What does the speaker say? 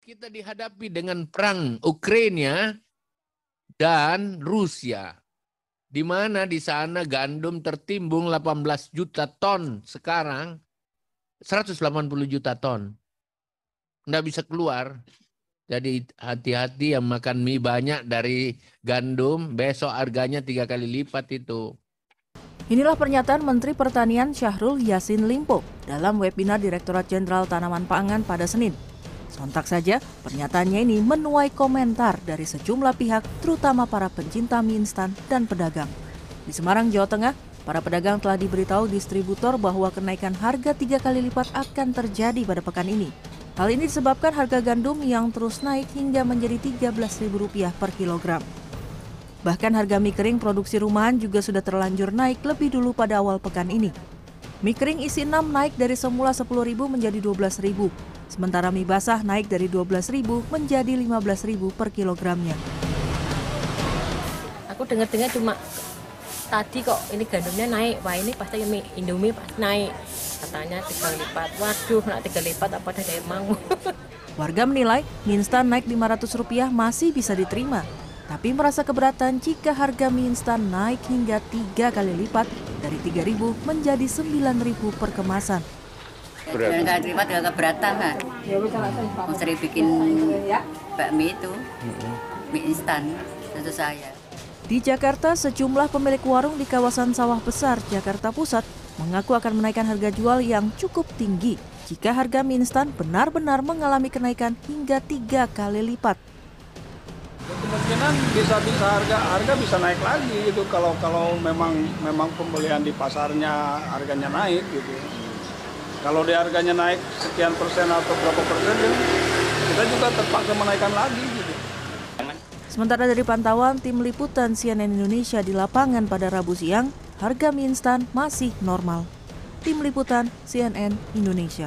kita dihadapi dengan perang Ukraina dan Rusia. Di mana di sana gandum tertimbun 18 juta ton sekarang 180 juta ton. Nggak bisa keluar. Jadi hati-hati yang makan mie banyak dari gandum, besok harganya tiga kali lipat itu. Inilah pernyataan Menteri Pertanian Syahrul Yasin Limpo dalam webinar Direktorat Jenderal Tanaman Pangan pada Senin. Sontak saja, pernyataannya ini menuai komentar dari sejumlah pihak, terutama para pencinta mie instan dan pedagang. Di Semarang, Jawa Tengah, para pedagang telah diberitahu distributor bahwa kenaikan harga tiga kali lipat akan terjadi pada pekan ini. Hal ini disebabkan harga gandum yang terus naik hingga menjadi Rp13.000 per kilogram. Bahkan harga mie kering produksi rumahan juga sudah terlanjur naik lebih dulu pada awal pekan ini. Mie kering isi 6 naik dari semula Rp10.000 menjadi Rp12.000, sementara mie basah naik dari Rp12.000 menjadi Rp15.000 per kilogramnya. Aku dengar-dengar cuma tadi kok ini gandumnya naik, wah ini pasti mie Indomie pasti naik. Katanya tiga lipat, waduh nak tiga lipat apa ada emang. Warga menilai mie instan naik Rp500 masih bisa diterima, tapi merasa keberatan jika harga mie instan naik hingga tiga kali lipat dari Rp3.000 menjadi Rp9.000 per kemasan. Dan nggak terima juga keberatan kan. Mau sering bikin bakmi itu, mie instan, tentu saya. Di Jakarta, sejumlah pemilik warung di kawasan Sawah Besar, Jakarta Pusat, mengaku akan menaikkan harga jual yang cukup tinggi jika harga mie instan benar-benar mengalami kenaikan hingga tiga kali lipat. kemungkinan bisa bisa harga harga bisa naik lagi gitu. Kalau kalau memang memang pembelian di pasarnya harganya naik gitu kalau di harganya naik sekian persen atau berapa persen ya, kita juga terpaksa menaikkan lagi gitu Sementara dari pantauan tim liputan CNN Indonesia di lapangan pada Rabu siang, harga mie instan masih normal. Tim liputan CNN Indonesia.